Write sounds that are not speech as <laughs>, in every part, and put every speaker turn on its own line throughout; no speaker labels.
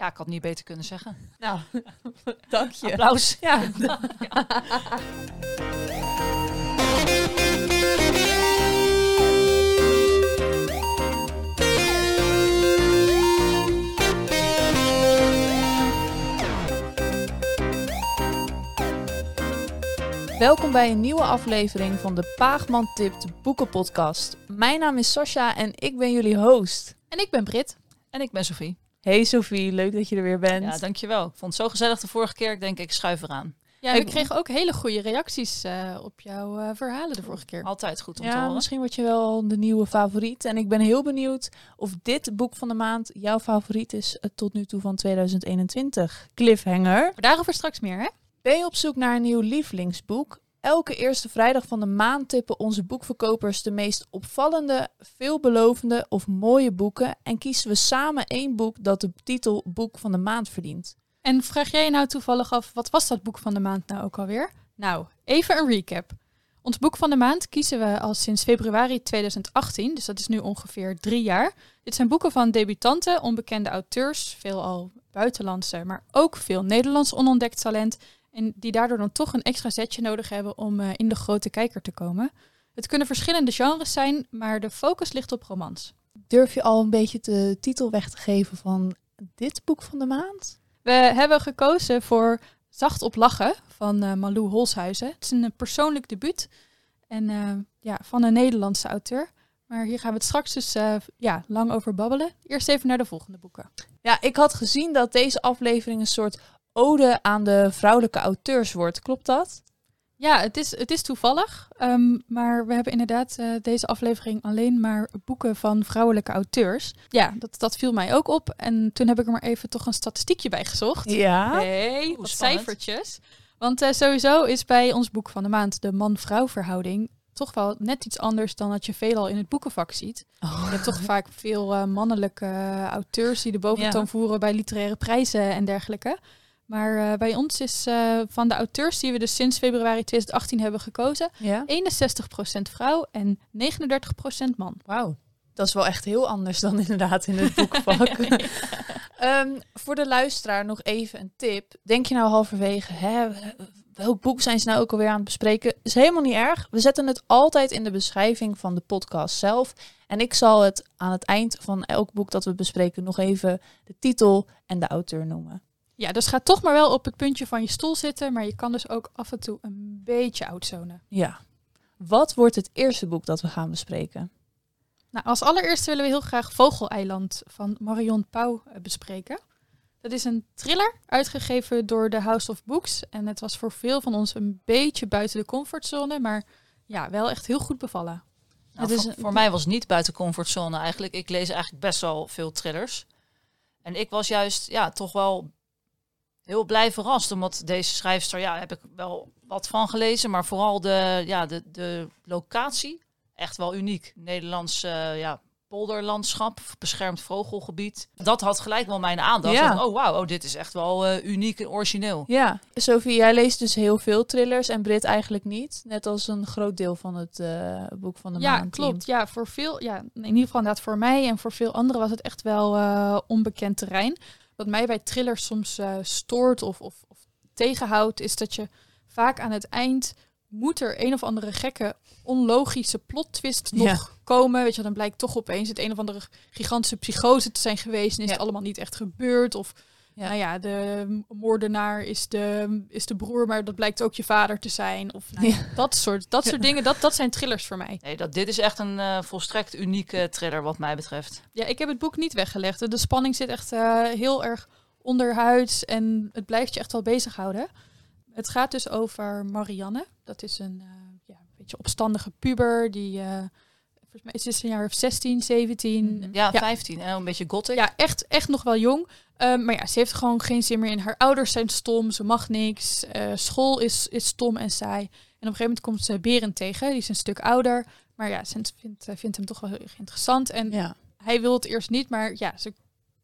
Ja, ik had niet beter kunnen zeggen.
Nou, <laughs> dank je.
Applaus.
Ja. <laughs> Welkom bij een nieuwe aflevering van de Paagman Tipt Boekenpodcast. Mijn naam is Sascha en ik ben jullie host.
En ik ben Brit.
En ik ben Sophie.
Hey Sophie, leuk dat je er weer bent.
Ja, dankjewel. Ik vond het zo gezellig de vorige keer. Ik denk, ik schuif eraan.
Ja, we
Ik-
kregen ook hele goede reacties eh, op jouw eh, verhalen de vorige keer.
Altijd goed om te
Ja,
horen.
misschien word je wel de nieuwe favoriet. En ik ben heel benieuwd of dit boek van de maand jouw favoriet is eh, tot nu toe van 2021. Cliffhanger.
Maar daarover straks meer, hè?
Ben je op zoek naar een nieuw lievelingsboek? Elke eerste vrijdag van de maand tippen onze boekverkopers de meest opvallende, veelbelovende of mooie boeken en kiezen we samen één boek dat de titel Boek van de Maand verdient.
En vraag jij je nou toevallig af, wat was dat boek van de maand nou ook alweer? Nou, even een recap. Ons boek van de maand kiezen we al sinds februari 2018, dus dat is nu ongeveer drie jaar. Dit zijn boeken van debutanten, onbekende auteurs, veelal buitenlandse, maar ook veel Nederlands onontdekt talent. En die daardoor dan toch een extra zetje nodig hebben om eh, in de grote kijker te komen. Het kunnen verschillende genres zijn, maar de focus ligt op romans.
Durf je al een beetje de titel weg te geven van dit boek van de maand?
We hebben gekozen voor Zacht op Lachen van eh, Malou Holshuizen. Het is een persoonlijk debuut en, eh, ja, van een Nederlandse auteur. Maar hier gaan we het straks dus eh, ja, lang over babbelen. Eerst even naar de volgende boeken.
Ja, ik had gezien dat deze aflevering een soort ode aan de vrouwelijke auteurs wordt. Klopt dat?
Ja, het is, het is toevallig, ehm, maar we hebben inderdaad eh, deze aflevering alleen maar boeken van vrouwelijke auteurs. Ja, dat, dat viel mij ook op. En toen heb ik er maar even toch een statistiekje bij gezocht.
Ja.
Hey,
Oeh,
wat
spannend.
cijfertjes. Want eh, sowieso is bij ons boek van de maand de man-vrouw verhouding toch wel net iets anders dan dat je veelal in het boekenvak ziet. Je hebt toch vaak veel eh, mannelijke auteurs die de boventoon
Ja.
voeren bij literaire prijzen en dergelijke. Maar eh, bij ons is eh, van de auteurs die we dus sinds februari 2018 hebben gekozen,
Ja.
61% vrouw en 39% man.
Wauw. Dat is wel echt heel anders dan <laughs> inderdaad in het boekvak. <laughs> <laughs> Ehm, voor de luisteraar nog even een tip. Denk je nou halverwege, hè, welk boek zijn ze nou ook alweer aan het bespreken? Is helemaal niet erg. We zetten het altijd in de beschrijving van de podcast zelf. En ik zal het aan het eind van elk boek dat we bespreken nog even de titel en de auteur noemen.
Ja, dus ga toch maar wel op het puntje van je stoel zitten, maar je kan dus ook af en toe een beetje outzonen.
Ja. Wat wordt het eerste boek dat we gaan bespreken?
Nou, als allereerste willen we heel graag Vogeleiland van Marion Pauw eh, bespreken. Dat is een thriller uitgegeven door de House of Books. En het was voor veel van ons een beetje buiten de comfortzone, maar ja, wel echt heel goed bevallen.
Nou,
Het is
voor,
een-
voor mij was het niet buiten comfortzone eigenlijk. Ik lees eigenlijk best wel veel thrillers. En ik was juist ja, toch wel heel blij verrast. Omdat deze schrijfster, ja, heb ik wel wat van gelezen. Maar vooral de, ja, de, de locatie, echt wel uniek. Nederlands eh, ja, polderlandschap, beschermd vogelgebied. Dat had gelijk wel mijn aandacht.
Ja.
Van, oh wauw, oh, dit is echt wel eh, uniek en origineel.
Ja, Sophie, jij leest dus heel veel thrillers en Brit eigenlijk niet. Net als een groot deel van het eh, boek van de
ja,
maand.
klopt. Ja, voor veel, ja, in ieder geval inderdaad voor mij en voor veel anderen was het echt wel eh, onbekend terrein. Wat mij bij thrillers soms eh, stoort of, of, of tegenhoudt, is dat je vaak aan het eind moet er een of andere gekke, onlogische plot twist nog
Ja.
komen. Weet je, dan blijkt toch opeens het een of andere gigantische psychose te zijn geweest en is
Ja.
het allemaal niet echt gebeurd. Of
Ja.
nou ja, de moordenaar is de, is de broer, maar dat blijkt ook je vader te zijn. Of nou ja,
Ja.
dat soort, dat soort dingen, dat, dat zijn thrillers voor mij.
Nee, dat, dit is echt een eh, volstrekt unieke thriller wat mij betreft.
Ja, ik heb het boek niet weggelegd. De spanning zit echt eh, heel erg onderhuids en het blijft je echt wel bezighouden. Het gaat dus over Marianne. Dat is een eh, ja, een beetje opstandige puber die, eh, volgens mij is het een jaar of 16, 17.
Mhm.
Ja,
Ja.
15 en een beetje gothic.
Ja, echt, echt nog wel jong. Ehm, maar ja, ze heeft gewoon geen zin meer in. Haar ouders zijn stom, ze mag niks. Eh, school is, is stom en saai. En op een gegeven moment komt ze Berend tegen. Die is een stuk ouder. Maar ja, ze vindt, eh, vindt hem toch wel heel erg interessant. En
Ja.
hij wil het eerst niet, maar ja, ze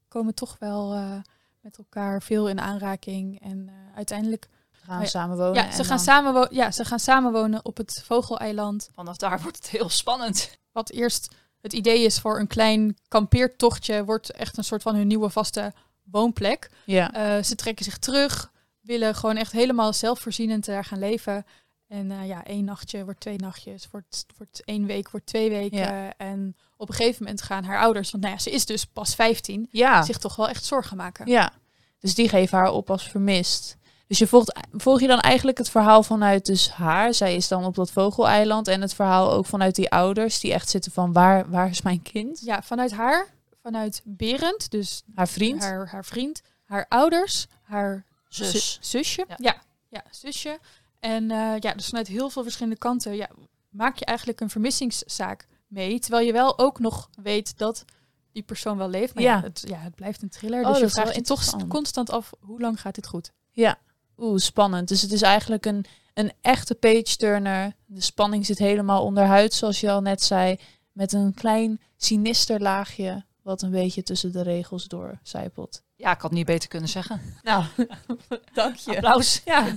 komen toch wel eh, met elkaar veel in aanraking. En eh, uiteindelijk,
gaan
Oh ja.
samen wonen.
ja
en
ze, gaan
dan-
samenwo- ja, ze gaan samenwonen op het Vogeleiland.
Vanaf daar wordt het heel spannend.
Wat eerst het idee is voor een klein kampeertochtje, wordt echt een soort van hun nieuwe vaste woonplek.
Ja.
Eh, ze trekken zich terug, willen gewoon echt helemaal zelfvoorzienend daar gaan leven. En eh, ja, één nachtje wordt twee nachtjes, wordt, wordt één week, wordt twee weken.
Ja.
En op een gegeven moment gaan haar ouders, want nou ja, ze is dus pas 15,
Ja.
zich toch wel echt zorgen maken.
ja. Dus die geven haar op als vermist. Dus je volgt, volg je dan eigenlijk het verhaal vanuit dus haar. Zij is dan op dat vogeleiland. En het verhaal ook vanuit die ouders die echt zitten van waar, waar is mijn kind?
Ja, vanuit haar, vanuit Berend, dus
Haar vriend.
haar, haar vriend, haar ouders, haar
Zus.
zu- zusje.
Ja.
Ja. Ja, zusje. En eh, ja, dus vanuit heel veel verschillende kanten ja, maak je eigenlijk een vermissingszaak mee. Terwijl je wel ook nog weet dat die persoon wel leeft. Maar ja,
Ja.
het, ja, het blijft een thriller.
Oh,
dus je vraagt je toch constant af, hoe lang gaat dit goed?
Ja. Oeh, spannend. Dus het is eigenlijk een, een echte page-turner. De spanning zit helemaal onderhuid, zoals je al net zei. Met een klein sinister laagje, wat een beetje tussen de regels doorcijpelt.
Ja, ik had niet beter kunnen zeggen.
Nou, <laughs> dank je.
Applaus. <laughs>
Ja.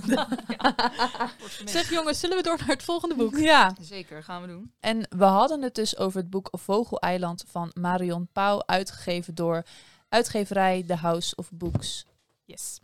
Zeg jongens, zullen we door naar het volgende boek?
ja.
Zeker, gaan we doen.
En we hadden het dus over het boek Vogeleiland van Marion Pauw, uitgegeven door uitgeverij The House of Books.
Yes.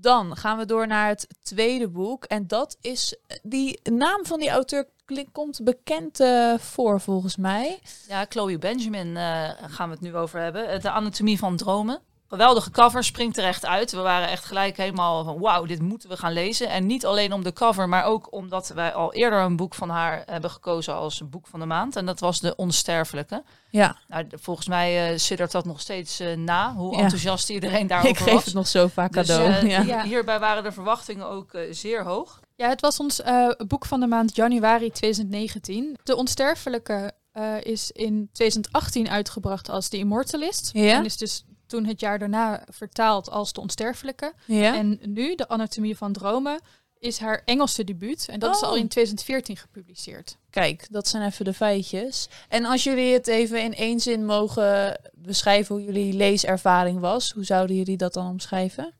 Dan gaan we door naar het tweede boek. En dat is, die naam van die auteur komt bekend eh, voor volgens mij.
Ja, Chloe Benjamin eh, gaan we het nu over hebben. Eh, De anatomie van dromen. Geweldige cover, springt er echt uit. We waren echt gelijk helemaal van wauw, dit moeten we gaan lezen. En niet alleen om de cover, maar ook omdat wij al eerder een boek van haar hebben gekozen als boek van de maand. En dat was De Onsterfelijke.
Ja,
Nou, volgens mij uh, zit er dat nog steeds eh, na, hoe
Ja.
enthousiast iedereen <laughs> daarover
ik geef
was.
het nog zo vaak
Dus,
cadeau.
eh,
ja.
Ja.
Hierbij waren de verwachtingen ook zeer hoog.
Ja, het was ons eh, boek van de maand januari 2019. De Onsterfelijke eh, is in 2018 uitgebracht als The Immortalist.
Ja?
En is dus toen het jaar daarna vertaald als De Onsterfelijke.
ja?
En nu, De Anatomie van Dromen, is haar Engelse debuut. En dat is
Oh.
al in 2014 gepubliceerd.
Kijk, dat zijn even de feitjes. En als jullie het even in één zin mogen beschrijven hoe jullie leeservaring was, hoe zouden jullie dat dan omschrijven?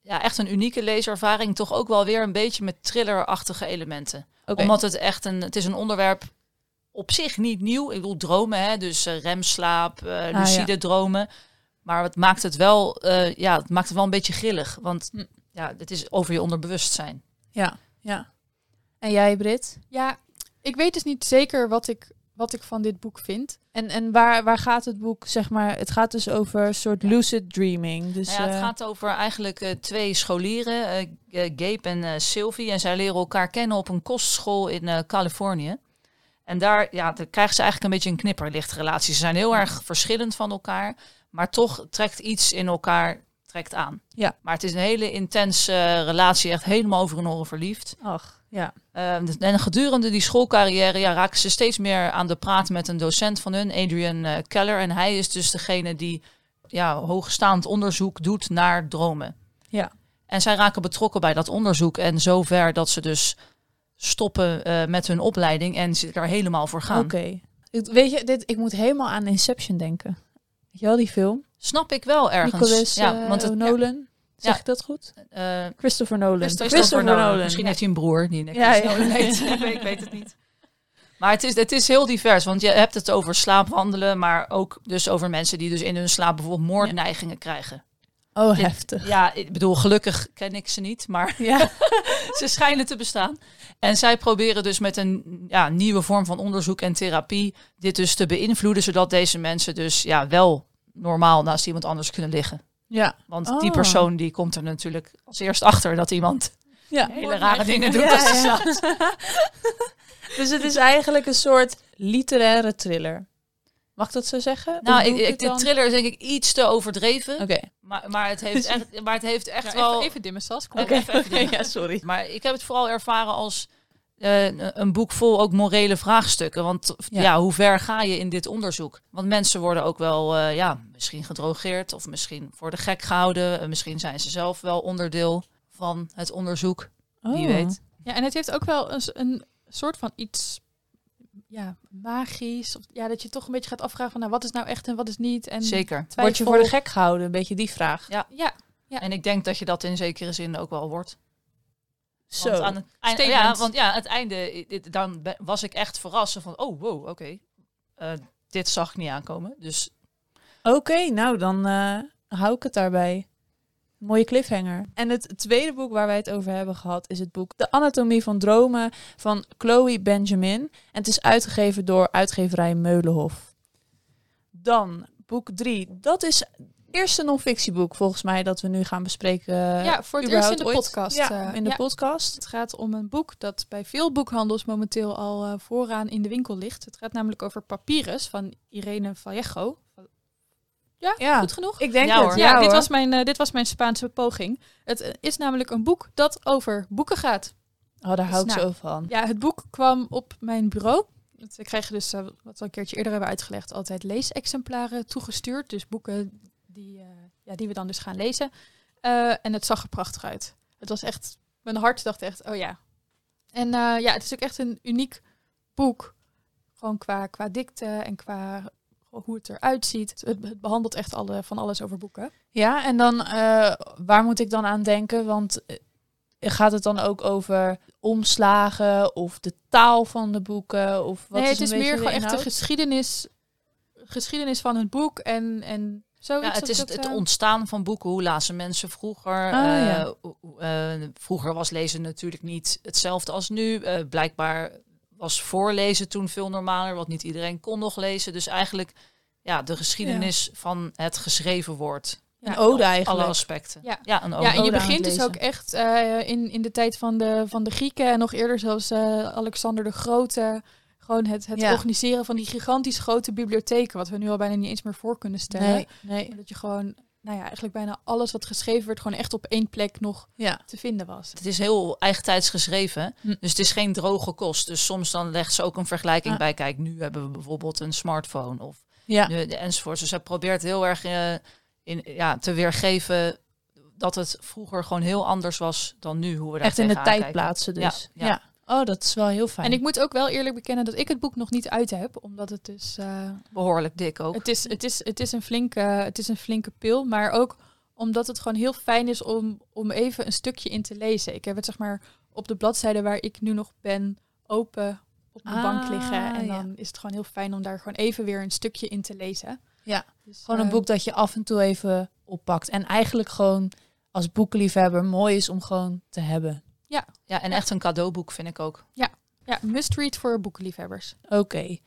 Ja, echt een unieke leeservaring. Toch ook wel weer een beetje met thrillerachtige elementen. Omdat het echt een, het is een onderwerp op zich niet nieuw. Ik bedoel dromen, hè, dus eh, remslaap, eh,
Ah,
lucide dromen. Maar het maakt het wel, eh, ja, het maakt het wel een beetje grillig. Want
Hm.
ja, het is over je onderbewustzijn.
Ja, ja. En jij, Brit?
Ja, ik weet dus niet zeker wat ik, wat ik van dit boek vind.
En, en waar, waar gaat het boek, zeg maar, het gaat dus over een soort lucid dreaming. Dus,
Nou ja, het gaat over eigenlijk eh, twee scholieren, eh, G- Gabe en eh, Sylvie. En zij leren elkaar kennen op een kostschool in eh, Californië. En daar, ja, daar krijgen ze eigenlijk een beetje een knipperlichtrelatie. Ze zijn heel erg verschillend van elkaar, maar toch trekt iets in elkaar trekt aan.
Ja.
Maar het is een hele intense eh, relatie, echt helemaal over hun oren verliefd.
Ach, ja.
Eh, dus- en gedurende die schoolcarrière ja, raken ze steeds meer aan de praat met een docent van hun, Adrian eh, Keller. En hij is dus degene die ja, hoogstaand onderzoek doet naar dromen.
Ja.
En zij raken betrokken bij dat onderzoek en zover dat ze dus stoppen eh, met hun opleiding en ze er helemaal voor gaan.
Oké. Ik- Weet je, dit, ik moet helemaal aan Inception denken. Weet je wel, die film?
Snap ik wel ergens. Ja,
eh,
want het,
Nolan. Zeg
Ja.
ik dat goed?
eh,
Christopher Nolan.
Christopher Nolan. Misschien
ja.
heeft hij een broer die
Ja.
Nolan heet. <laughs> <laughs> ik, weet, ik weet het niet. Maar het is, het is heel divers, want je hebt het over slaapwandelen, maar ook dus over mensen die dus in hun slaap bijvoorbeeld moordneigingen krijgen.
Oh,
Dit-
heftig.
Ja, ik bedoel, gelukkig ken ik ze niet, maar
Ja. <laughs>
ze schijnen te bestaan. En zij proberen dus met een ja, nieuwe vorm van onderzoek en therapie dit dus te beïnvloeden, zodat deze mensen dus ja, wel normaal naast iemand anders kunnen liggen.
Ja.
Want
Oh.
die persoon die komt er natuurlijk als eerst achter dat iemand
ja.
hele rare dingen doet
Ja, ja.
slaapt. <laughs>
Dus het is eigenlijk een soort literaire thriller. Mag ik dat zo zeggen?
Nou, ik, de thriller is denk ik iets te overdreven.
Oké.
Maar, maar, het heeft <laughs> echt, maar het heeft echt
Ja,
wel...
even, even dimmen, Sas. Kom
Oké. <laughs>
ja, sorry.
Maar ik heb het vooral ervaren als eh, een- boek vol ook morele vraagstukken. Want
Ja.
ja. hoe ver ga je in dit onderzoek? Want mensen worden ook wel, eh, ja, misschien gedrogeerd of misschien voor de gek gehouden. Eh, misschien zijn ze zelf wel onderdeel van het onderzoek. Wie
Oh.
weet.
Ja, en het heeft ook wel een, een soort van iets ja, magisch. Of, ja, dat je toch een beetje gaat afvragen van nou, wat is nou echt en wat is niet. En
Zeker.
Word je
twijfel.
voor de gek gehouden? Een beetje die vraag.
Ja.
Ja, Ja.
En ik denk dat je dat in zekere zin ook wel wordt.
Zo.
Want aan het einde, ja, want ja, het einde, dan was ik echt verrast van, oh wow, oké, Eh, dit zag ik niet aankomen. Dus
Oké, nou dan eh, hou ik het daarbij. Mooie cliffhanger. En het tweede boek waar wij het over hebben gehad is het boek De Anatomie van Dromen van Chloe Benjamin. En het is uitgegeven door uitgeverij Meulenhof. Dan boek 3. Dat is het eerste non-fictieboek volgens mij dat we nu gaan bespreken.
ja, voor het eerst in de
ooit.
podcast.
Ja,
eh,
in de
ja.
podcast.
Het gaat om een boek dat bij veel boekhandels momenteel al eh, vooraan in de winkel ligt. Het gaat namelijk over Papyrus van Irene Vallejo. Ja,
Ja.
goed genoeg?
Ik denk
Ja,
het.
hoor.
Ja, dit,
hoor.
was mijn, eh, dit was mijn Spaanse poging. Het eh, is namelijk een boek dat over boeken gaat.
Oh, daar hou ik
Nou,
zo van.
Ja, het boek kwam op mijn bureau. We kregen dus, eh, wat we een keertje eerder hebben uitgelegd, altijd leesexemplaren toegestuurd. Dus boeken die, eh, ja, die we dan dus gaan lezen. Eh, en het zag er prachtig uit. Het was echt, mijn hart dacht echt, oh ja. En eh, ja, het is ook echt een uniek boek. Gewoon qua, qua dikte en qua hoe het eruit ziet. Het, het behandelt echt alle, van alles over boeken.
Ja, en dan eh, waar moet ik dan aan denken? Want eh, gaat het dan ook over omslagen of de taal van de boeken? Of wat
nee,
is
het is meer gewoon echt de geschiedenis, geschiedenis van het boek en, en zoiets.
Ja, het is het, het
eh,
ontstaan van boeken. Hoe lazen mensen vroeger?
Ah,
Eh,
ja.
eh, vroeger was lezen natuurlijk niet hetzelfde als nu. Eh, blijkbaar was voorlezen toen veel normaler, want niet iedereen kon nog lezen. Dus eigenlijk ja, de geschiedenis van het geschreven woord.
Ja,
Een ode
Alle
eigenlijk.
aspecten.
Ja.
ja een ode.
Ja, en je begint dus ook echt eh, in, in de tijd van de, van de Grieken en nog eerder zelfs eh, Alexander de Grote. Gewoon het, het
Ja.
organiseren van die gigantisch grote bibliotheken, wat we nu al bijna niet eens meer voor kunnen stellen.
Nee, nee.
Dat je gewoon, nou ja, eigenlijk bijna alles wat geschreven werd, gewoon echt op één plek nog
Ja.
te vinden was.
Het is heel eigentijds geschreven,
Hm.
dus het is geen droge kost. Dus soms dan legt ze ook een vergelijking
Ah.
bij. Kijk, nu hebben we bijvoorbeeld een smartphone of
Ja.
nu, enzovoort. Dus hij probeert heel erg eh, in, ja, te weergeven dat het vroeger gewoon heel anders was dan nu. Hoe we daar
Echt in de tijd
kijken.
plaatsen dus.
Ja,
Ja,
ja.
Oh, dat is wel heel fijn.
En ik moet ook wel eerlijk bekennen dat ik het boek nog niet uit heb, omdat het dus... eh,
Behoorlijk dik ook.
Het is, het, is, het, is een flinke, het is een flinke pil, maar ook omdat het gewoon heel fijn is om, om even een stukje in te lezen. Ik heb het zeg maar op de bladzijde waar ik nu nog ben open op mijn
Ah,
bank liggen. En
ja.
dan is het gewoon heel fijn om daar gewoon even weer een stukje in te lezen.
Ja,
Dus,
Gewoon een
eh,
boek dat je af en toe even oppakt. En eigenlijk gewoon als boekenliefhebber mooi is om gewoon te hebben.
Ja, en echt een cadeauboek vind ik ook.
Ja, must read voor boekenliefhebbers.
Oké.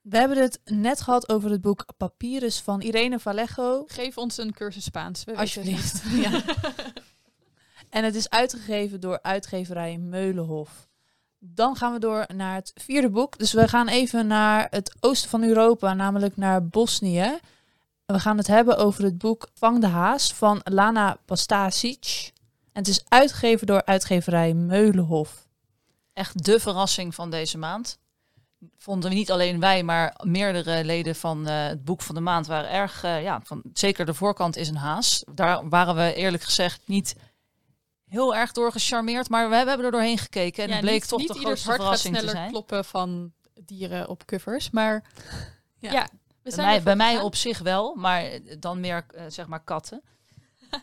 We hebben het net gehad over het boek Papyrus van Irene Vallejo.
Geef ons een cursus Spaans. we
Alsjeblieft. Ja. <laughs> En het is uitgegeven door uitgeverij Meulenhof. Dan gaan we door naar het vierde boek. Dus we gaan even naar het oosten van Europa, namelijk naar Bosnië. We gaan het hebben over het boek Vang de Haas van Lana Pastasic. En het is uitgegeven door uitgeverij Meulenhof.
Echt de verrassing van deze maand. Vonden we niet alleen wij, maar meerdere leden van eh, het boek van de maand waren erg, eh, ja, van, zeker de voorkant is een haas. Daar waren we eerlijk gezegd niet heel erg door gecharmeerd, maar we hebben er doorheen gekeken en
Ja,
het bleek
niet-
toch
niet
de
ieders
grootste verrassing te
sneller
zijn.
kloppen van dieren op covers, maar
Ja.
ja, we
Bij
zijn
mij, bij mij op zich wel, maar dan meer eh, zeg maar katten.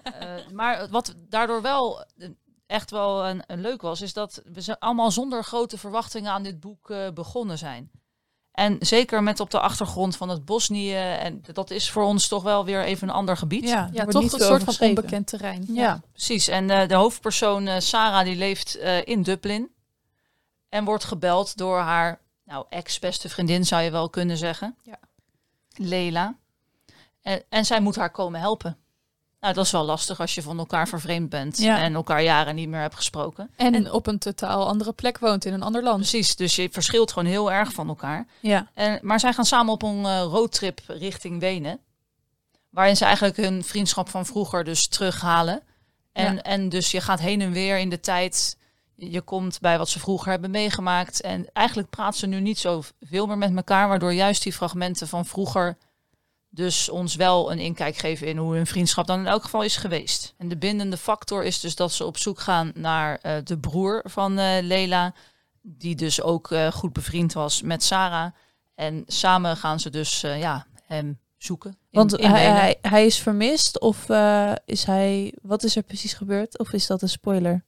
Eh, maar wat daardoor wel eh, echt wel een, een leuk was, is dat we allemaal zonder grote verwachtingen aan dit boek eh, begonnen zijn. En zeker met op de achtergrond van het Bosnië, en dat is voor ons toch wel weer even een ander gebied.
Ja,
toch een soort van onbekend terrein.
Ja.
Precies. En eh, de hoofdpersoon eh, Sarah die leeft eh, in Dublin en wordt gebeld door haar nou, ex-beste vriendin zou je wel kunnen zeggen.
Ja.
Leila. En, en zij moet haar komen helpen. Nou, dat is wel lastig als je van elkaar vervreemd bent
Ja.
en elkaar jaren niet meer hebt gesproken.
En, op een totaal andere plek woont in een ander land.
Precies, dus je verschilt gewoon heel erg van elkaar.
Ja.
En, maar zij gaan samen op een eh, roadtrip richting Wenen. Waarin ze eigenlijk hun vriendschap van vroeger dus terughalen. En,
Ja.
en dus je gaat heen en weer in de tijd. Je je komt bij wat ze vroeger hebben meegemaakt. En eigenlijk praten ze nu niet zo veel meer met elkaar. Waardoor juist die fragmenten van vroeger dus ons wel een inkijk geven in hoe hun vriendschap dan in elk geval is geweest. En de bindende factor is dus dat ze op zoek gaan naar eh, de broer van eh Leila. Die dus ook eh, goed bevriend was met Sarah. En samen gaan ze dus ja, hem zoeken. in-
Want
in
hij,
Wenen.
hij, hij is vermist of is hij... Wat is er precies gebeurd? Of is dat een spoiler?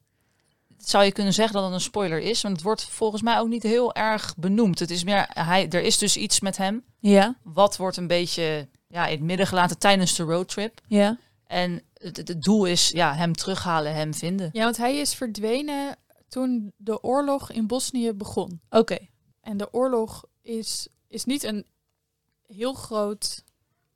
zou je kunnen zeggen dat het een spoiler is. Want het wordt volgens mij ook niet heel erg benoemd. Het is meer, hij, er is dus iets met hem.
Ja.
Wat wordt een beetje ja, in het midden gelaten tijdens de roadtrip.
Ja.
En het, het, doel is ja, hem terughalen, hem vinden.
Ja, want hij is verdwenen toen de oorlog in Bosnië begon.
Oké.
En de oorlog is, is niet een heel groot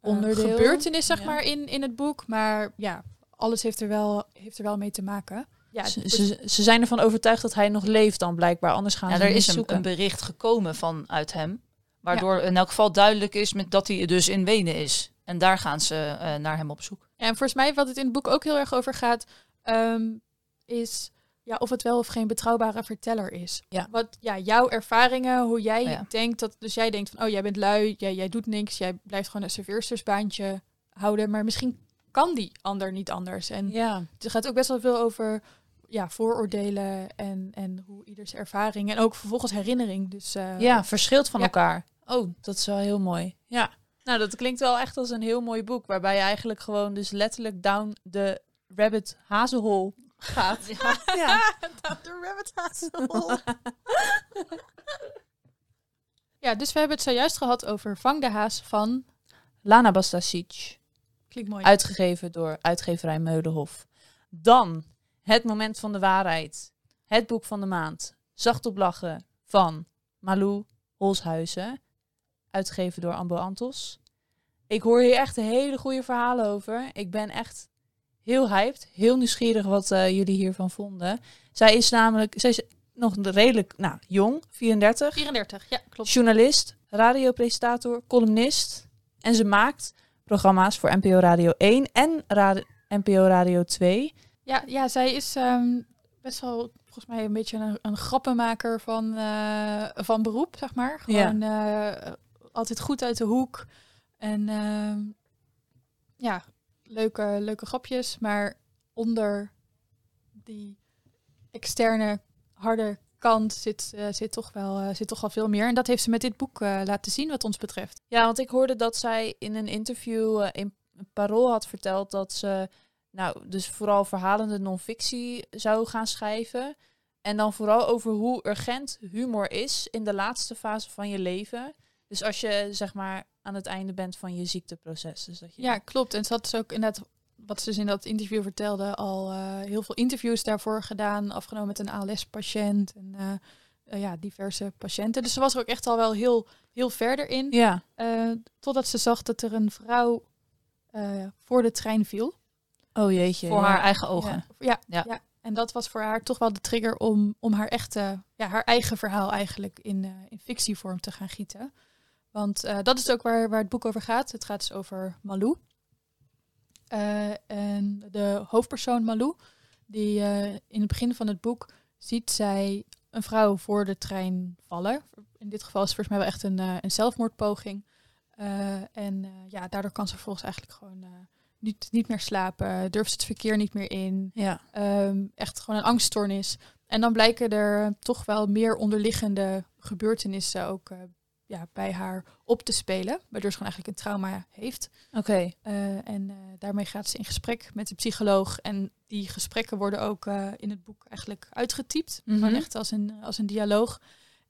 eh,
Onderdeel.
gebeurtenis, zeg
Ja.
maar, in, in het boek. Maar ja, alles heeft er wel, heeft er wel mee te maken. Ja,
Ze, ze, ze zijn ervan overtuigd dat hij nog leeft dan blijkbaar. Anders gaan
Ja,
ze
er is
niet
een,
zoeken.
een bericht gekomen vanuit hem. Waardoor in elk geval duidelijk is met dat hij dus in Wenen is. En daar gaan ze eh, naar hem op zoek.
En volgens mij, wat het in het boek ook heel erg over gaat, ehm, is ja, of het wel of geen betrouwbare verteller is.
Ja.
Wat ja, jouw ervaringen, hoe jij
ja.
denkt dat. Dus jij denkt van oh, jij bent lui, jij, jij doet niks, jij blijft gewoon een serveerstersbaantje houden. Maar misschien kan die ander niet anders. En
Ja.
het gaat ook best wel veel over ja, vooroordelen en, en hoe ieders ervaring en ook vervolgens herinnering. Dus eh,
ja, verschilt van
ja.
elkaar. Oh, dat is wel heel mooi. Ja. Nou, dat klinkt wel echt als een heel mooi boek. Waarbij je eigenlijk gewoon dus letterlijk down de rabbit hazenhol gaat. Ja. <laughs> <laughs>
de rabbit <laughs> Ja, dus we hebben het zojuist gehad over Vang de Haas van...
Lana Bastasic.
Klinkt mooi.
Uitgegeven door uitgeverij Meulenhof. Dan Het Moment van de Waarheid. Het boek van de maand. Zacht op lachen van Malou Holshuizen. Uitgegeven door Ambo Antos. Ik hoor hier echt hele goede verhalen over. Ik ben echt heel hyped. Heel nieuwsgierig wat eh, jullie hiervan vonden. Zij is namelijk... Zij is nog redelijk nou, jong. 34.
34, ja, klopt.
Journalist, radiopresentator, columnist. En ze maakt programma's voor NPO Radio 1 en Ra- NPO Radio 2.
Ja, ja zij is ehm, best wel volgens mij een beetje een, een grappenmaker van, eh, van beroep, zeg maar. Gewoon eh, altijd goed uit de hoek. En ehm, ja, leuke, leuke grapjes. Maar onder die externe harde kant zit, eh, zit, toch wel, eh, zit toch wel veel meer. En dat heeft ze met dit boek eh, laten zien wat ons betreft.
Ja, want ik hoorde dat zij in een interview in Parool had verteld dat ze nou dus vooral verhalende non-fictie zou gaan schrijven. En dan vooral over hoe urgent humor is in de laatste fase van je leven. Dus als je zeg maar aan het einde bent van je ziekteproces. Dus dat je
Ja, klopt. En ze had dus ook inderdaad, wat ze dus in dat interview vertelde, al eh, heel veel interviews daarvoor gedaan. Afgenomen met een ALS-patiënt en eh, eh, ja, diverse patiënten. Dus ze was er ook echt al wel heel, heel verder in.
Ja,
Eh, totdat ze zag dat er een vrouw eh, voor de trein viel.
oh jeetje.
voor
ja.
haar eigen ogen.
Ja, ja.
Ja.
En dat was voor haar toch wel de trigger om, om haar echte, ja, haar eigen verhaal eigenlijk in, eh, in fictievorm te gaan gieten. Want eh, dat is ook waar, waar het boek over gaat. Het gaat dus over Malou. Eh, en de hoofdpersoon Malou, die eh, in het begin van het boek ziet zij een vrouw voor de trein vallen. In dit geval is het volgens mij wel echt een, een zelfmoordpoging. En ja, daardoor kan ze vervolgens eigenlijk gewoon niet, niet meer slapen, durft ze het verkeer niet meer in.
Ja.
Ehm, echt gewoon een angststoornis. En dan blijken er toch wel meer onderliggende gebeurtenissen ook ja, bij haar op te spelen. Waardoor ze gewoon eigenlijk een trauma heeft.
Oké.
Eh, en eh, daarmee gaat ze in gesprek met de psycholoog. En die gesprekken worden ook eh, in het boek eigenlijk uitgetypt.
Mhm.
Gewoon echt als een, als een dialoog.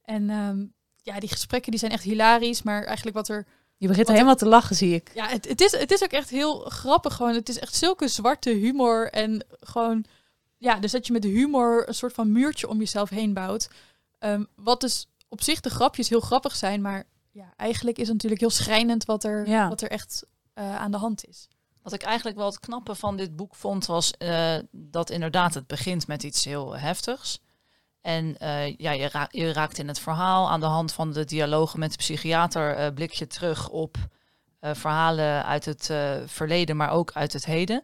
En ehm, ja, die gesprekken die zijn echt hilarisch. Maar eigenlijk wat er
Je begint helemaal te lachen, zie ik.
ja, het, het, is, het is ook echt heel grappig. Gewoon. Het is echt zulke zwarte humor. En gewoon, ja, dus dat je met humor een soort van muurtje om jezelf heen bouwt. Ehm, wat dus op zich de grapjes heel grappig zijn. Maar ja, eigenlijk is het natuurlijk heel schrijnend wat er,
Ja.
wat er echt eh, aan de hand is.
Wat ik eigenlijk wel het knappe van dit boek vond, was eh, dat inderdaad het begint met iets heel heftigs. En eh, ja, je, ra- je raakt in het verhaal aan de hand van de dialogen met de psychiater, eh, blik je terug op eh, verhalen uit het eh, verleden, maar ook uit het heden.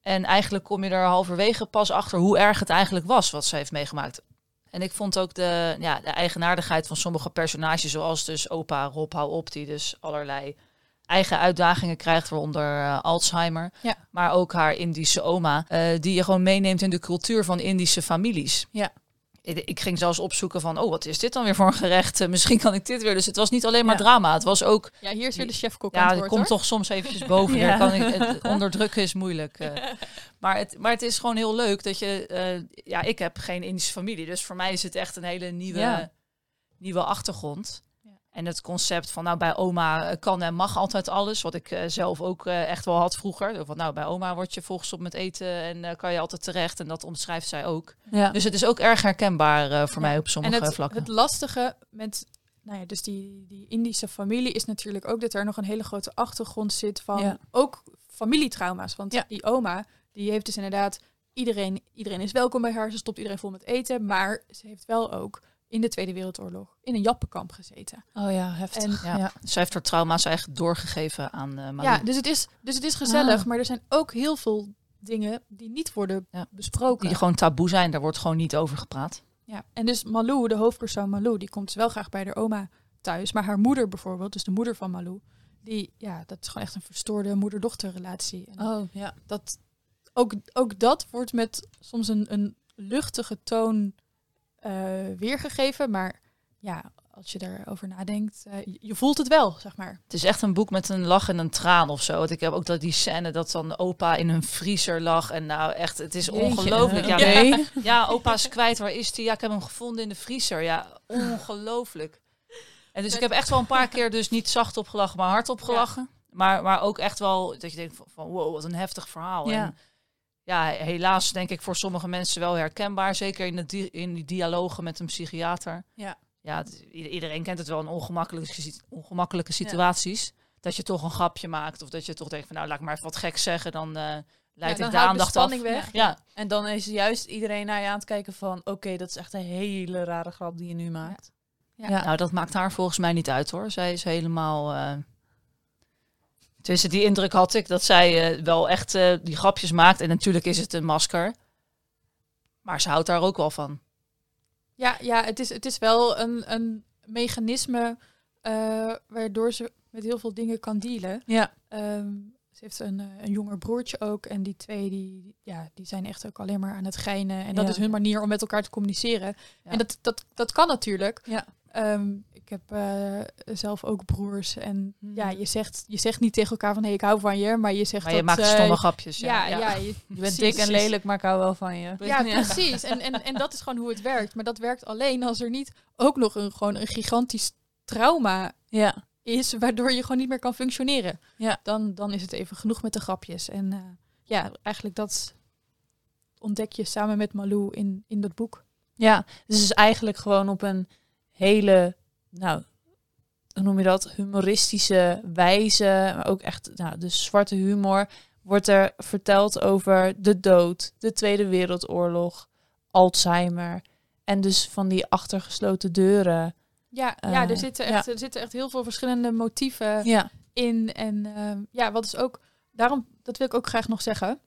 En eigenlijk kom je er halverwege pas achter hoe erg het eigenlijk was wat ze heeft meegemaakt. En ik vond ook de, ja, de eigenaardigheid van sommige personages, zoals dus opa Rob Hou Op, die dus allerlei eigen uitdagingen krijgt, waaronder eh, Alzheimer.
Ja.
Maar ook haar Indische oma, eh, die je gewoon meeneemt in de cultuur van Indische families.
Ja.
Ik, ging zelfs opzoeken van, oh, wat is dit dan weer voor een gerecht? Eh, misschien kan ik dit weer. Dus het was niet alleen maar
Ja.
drama, het was ook...
Ja, hier is weer de chefkok
Ja,
woord,
komt toch soms eventjes boven. <laughs>
Ja.
Kan ik, het onderdrukken is moeilijk. eh. <laughs> maar, het, maar het is gewoon heel leuk dat je... eh, ja, ik heb geen Indische familie, dus voor mij is het echt een hele nieuwe,
Ja.
nieuwe achtergrond. En het concept van nou bij oma eh, kan en mag altijd alles. Wat ik eh, zelf ook eh, echt wel had vroeger. Van nou bij oma word je volgestopt met eten en kan je altijd terecht. En dat omschrijft zij ook.
Ja.
Dus het is ook erg herkenbaar voor
Ja.
mij op sommige
en het,
vlakken.
het lastige met, nou ja, dus die, die Indische familie is natuurlijk ook dat er nog een hele grote achtergrond zit van
Ja.
ook familietrauma's. Want die oma, die heeft dus inderdaad, iedereen, iedereen is welkom bij haar, ze stopt iedereen vol met eten, maar ze heeft wel ook in de Tweede Wereldoorlog in een jappenkamp gezeten.
Oh ja, heftig.
En-
Ja.
ja.
Zij heeft haar trauma's eigenlijk doorgegeven aan eh Malou.
Ja, dus het is, dus het is gezellig,
Ah.
maar er zijn ook heel veel dingen die niet worden
Ja.
besproken.
Die gewoon taboe zijn, daar wordt gewoon niet over gepraat.
Ja, en dus Malou, de hoofdpersoon Malou, die komt wel graag bij haar oma thuis. Maar haar moeder bijvoorbeeld, dus de moeder van Malou, die, ja, dat is gewoon echt een verstoorde moeder-dochter-relatie.
Oh ja.
dat, ook, ook dat wordt met soms een, een luchtige toon weergegeven. Maar ja, als je daarover nadenkt, eh, je, voelt het wel, zeg maar.
Het is echt een boek met een lach en een traan of zo. Want ik heb ook dat die scène dat dan opa in een vriezer lag. En nou echt, het is ongelooflijk. Ja,
Oké.
ja, opa is kwijt. Waar is die? Ja, ik heb hem gevonden in de vriezer. Ja, ongelooflijk. En dus ik heb echt wel een paar keer dus niet zacht opgelachen, maar hard opgelachen. Maar, maar ook echt wel dat je denkt van, van wow, wat een heftig verhaal.
Ja.
En ja, helaas denk ik voor sommige mensen wel herkenbaar. Zeker in, de di- in die dialogen met een psychiater.
Ja.
Ja, iedereen kent het wel in ongemakkelijke, ongemakkelijke situaties. Dat je toch een grapje maakt. Of dat je toch denkt van nou, laat ik maar even wat gek zeggen. Dan eh leidt ik de
houdt de
aandacht
spanning
af.
weg.
Ja,
En dan is juist iedereen naar je aan het kijken van... Oké, dat is echt een hele rare grap die je nu maakt.
Ja.
Ja.
Nou, dat maakt haar volgens mij niet uit hoor. Zij is helemaal. eh Tussen die indruk had ik dat zij eh, wel echt eh, die grapjes maakt. En natuurlijk is het een masker. Maar ze houdt daar ook wel van.
Ja, ja het, is, het is wel een, een mechanisme eh, waardoor ze met heel veel dingen kan dealen.
Ja.
Ehm, ze heeft een, eh, een jonger broertje ook. En die twee die, ja, die zijn echt ook alleen maar aan het geinen. En dat
Ja.
is hun manier om met elkaar te communiceren.
Ja.
En dat, dat, dat kan natuurlijk.
Ja.
Ehm, ik heb eh, zelf ook broers. En
Mhm.
ja, je zegt, je zegt niet tegen elkaar van hé, ik hou van je. Maar je zegt
Maar je
dat,
maakt
eh,
stomme grapjes.
Ja,
Ja,
ja, <laughs> je,
Je bent
precies.
dik en lelijk, maar ik hou wel van je. <laughs>
Ja, precies. En, en, en dat is gewoon hoe het werkt. Maar dat werkt alleen als er niet ook nog een, gewoon een gigantisch trauma
Ja.
Is, waardoor je gewoon niet meer kan functioneren.
Ja.
Dan, dan is het even genoeg met de grapjes. En eh, ja, eigenlijk dat ontdek je samen met Malou in, in dat boek.
Ja, dus het is eigenlijk gewoon op een hele, nou, hoe noem je dat, humoristische wijze, maar ook echt, nou, de zwarte humor, wordt er verteld over de dood, de Tweede Wereldoorlog, Alzheimer en dus van die achtergesloten deuren.
Ja,
Eh,
ja, er, zitten echt, er zitten echt heel veel verschillende motieven
Ja,
in. En ehm, ja, wat is ook, daarom, dat wil ik ook graag nog zeggen.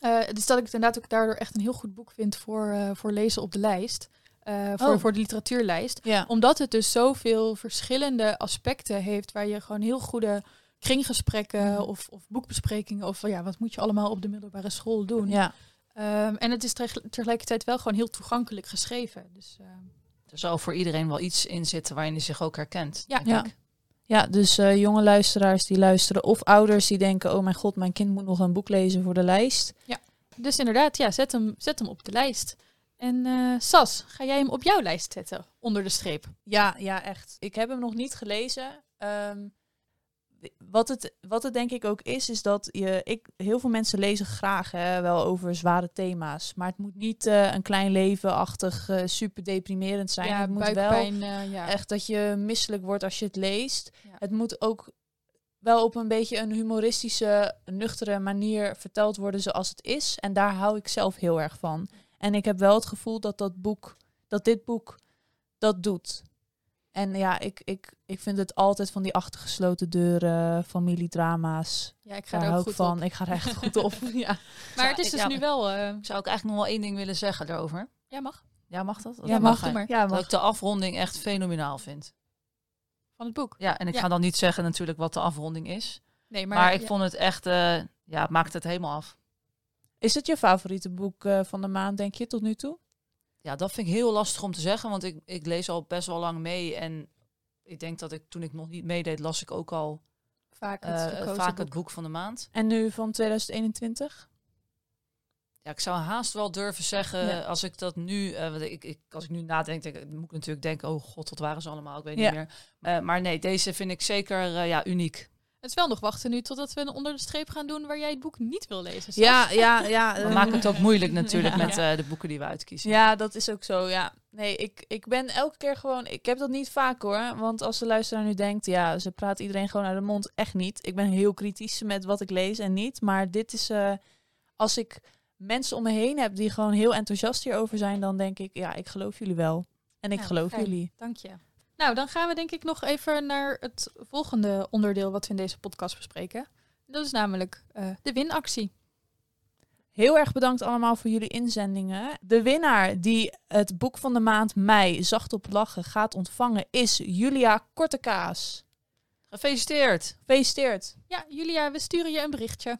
Eh, dus dat ik het inderdaad ook daardoor echt een heel goed boek vind voor, eh, voor lezen op de lijst. Eh, voor,
Oh.
voor de literatuurlijst.
ja,
Omdat het dus zoveel verschillende aspecten heeft waar je gewoon heel goede kringgesprekken
Mhm.
of, of boekbesprekingen of ja, wat moet je allemaal op de middelbare school doen.
ja.
Ehm, en het is teg- tegelijkertijd wel gewoon heel toegankelijk geschreven. Dus ehm,
Er zal voor iedereen wel iets in zitten waarin hij zich ook herkent.
Ja.
denk
Ja.
ik.
Ja, dus eh, jonge luisteraars die luisteren of ouders die denken, oh mijn god, mijn kind moet nog een boek lezen voor de lijst.
Dus inderdaad, ja, zet hem, zet hem op de lijst. En eh, Sas, ga jij hem op jouw lijst zetten, onder de streep?
Ja, ja, echt. Ik heb hem nog niet gelezen. Ehm, wat, het, wat het denk ik ook is, is dat je, ik, heel veel mensen lezen graag hè, wel over zware thema's. Maar het moet niet eh, een klein levenachtig, eh, super deprimerend zijn.
ja,
het moet wel
eh, ja.
echt dat je misselijk wordt als je het leest.
Ja.
Het moet ook wel op een beetje een humoristische, nuchtere manier verteld worden zoals het is. En daar hou ik zelf heel erg van. En ik heb wel het gevoel dat dat boek, dat dit boek dat doet. En ja, ik, ik, ik vind het altijd van die achtergesloten deuren, familiedrama's.
ja, ik ga
Daar
er ook goed
van.
op.
Ik ga er echt goed op. <laughs> ja.
Maar het is dus
ja,
nu wel... eh
Ik zou ook eigenlijk nog wel één ding willen zeggen daarover.
ja, mag.
Ja, mag dat?
Ja,
mag, maar.
Ja,
Dat
mag.
ik de afronding echt fenomenaal vind.
Van het boek.
Ja, en ik
Ja.
ga dan niet zeggen natuurlijk wat de afronding is.
Nee,
Maar,
maar,
ik
ja.
vond het echt, eh, ja, het maakt het helemaal af.
Is het je favoriete boek eh, van de maand, denk je, tot nu toe?
Ja, dat vind ik heel lastig om te zeggen, want ik, ik lees al best wel lang mee. En ik denk dat ik toen ik nog niet meedeed, las ik ook al
vaak het
eh, vaak
boek.
het boek van de maand.
En nu van 2021?
Ja, ik zou haast wel durven zeggen,
Ja.
als ik dat nu, eh, want ik, ik, als ik nu nadenk, denk, ik- moet ik natuurlijk denken, oh god, wat waren ze allemaal? Ik weet
Ja.
niet meer. Eh, maar nee, deze vind ik zeker eh, ja, uniek.
Het is wel nog wachten nu totdat we een onder de streep gaan doen waar jij het boek niet wil lezen. Sas.
Ja, ja, <laughs> ja.
We
eh,
maken het ook moeilijk natuurlijk <laughs>
Ja.
met eh, de boeken die we uitkiezen.
Ja, dat is ook zo. Ja, nee, ik, ik ben elke keer gewoon. Ik heb dat niet vaak hoor. Want als de luisteraar nu denkt, ja, ze praat iedereen gewoon uit de mond. Echt niet. Ik ben heel kritisch met wat ik lees en niet. Maar dit is. eh, als ik mensen om me heen heb die gewoon heel enthousiast hierover zijn, dan denk ik, ja, ik geloof jullie wel. En ik geloof
fijn.
jullie.
Dank je. Nou, dan gaan we denk ik nog even naar het volgende onderdeel wat we in deze podcast bespreken. Dat is namelijk eh, de winactie.
Heel erg bedankt allemaal voor jullie inzendingen. De winnaar die het boek van de maand mei zacht op lachen gaat ontvangen is Julia Kortekaas.
Gefeliciteerd!
Gefeliciteerd.
Ja, Julia, we sturen je een berichtje.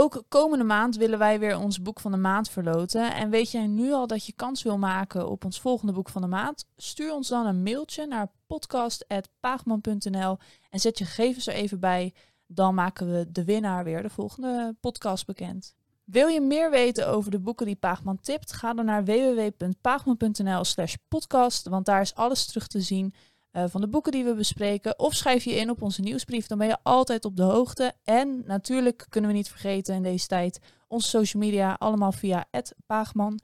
Ook komende maand willen wij weer ons boek van de maand verloten. En weet jij nu al dat je kans wil maken op ons volgende boek van de maand? Stuur ons dan een mailtje naar podcast.paagman.nl en zet je gegevens er even bij. Dan maken we de winnaar weer de volgende podcast bekend. Wil je meer weten over de boeken die Paagman tipt? Ga dan naar www.paagman.nl slash podcast, want daar is alles terug te zien eh, van de boeken die we bespreken. Of schrijf je in op onze nieuwsbrief, dan ben je altijd op de hoogte. En natuurlijk kunnen we niet vergeten in deze tijd onze social media, allemaal via Paagman.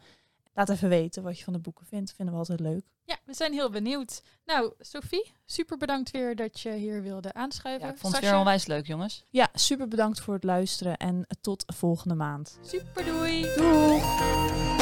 Laat even weten wat je van de boeken vindt, vinden we altijd leuk.
Ja, we zijn heel benieuwd. Nou, Sophie, super bedankt weer dat je hier wilde aanschuiven.
Ja, ik vond het weer onwijs leuk, jongens.
Ja, super bedankt voor het luisteren en tot volgende maand.
Super, doei!
Doei!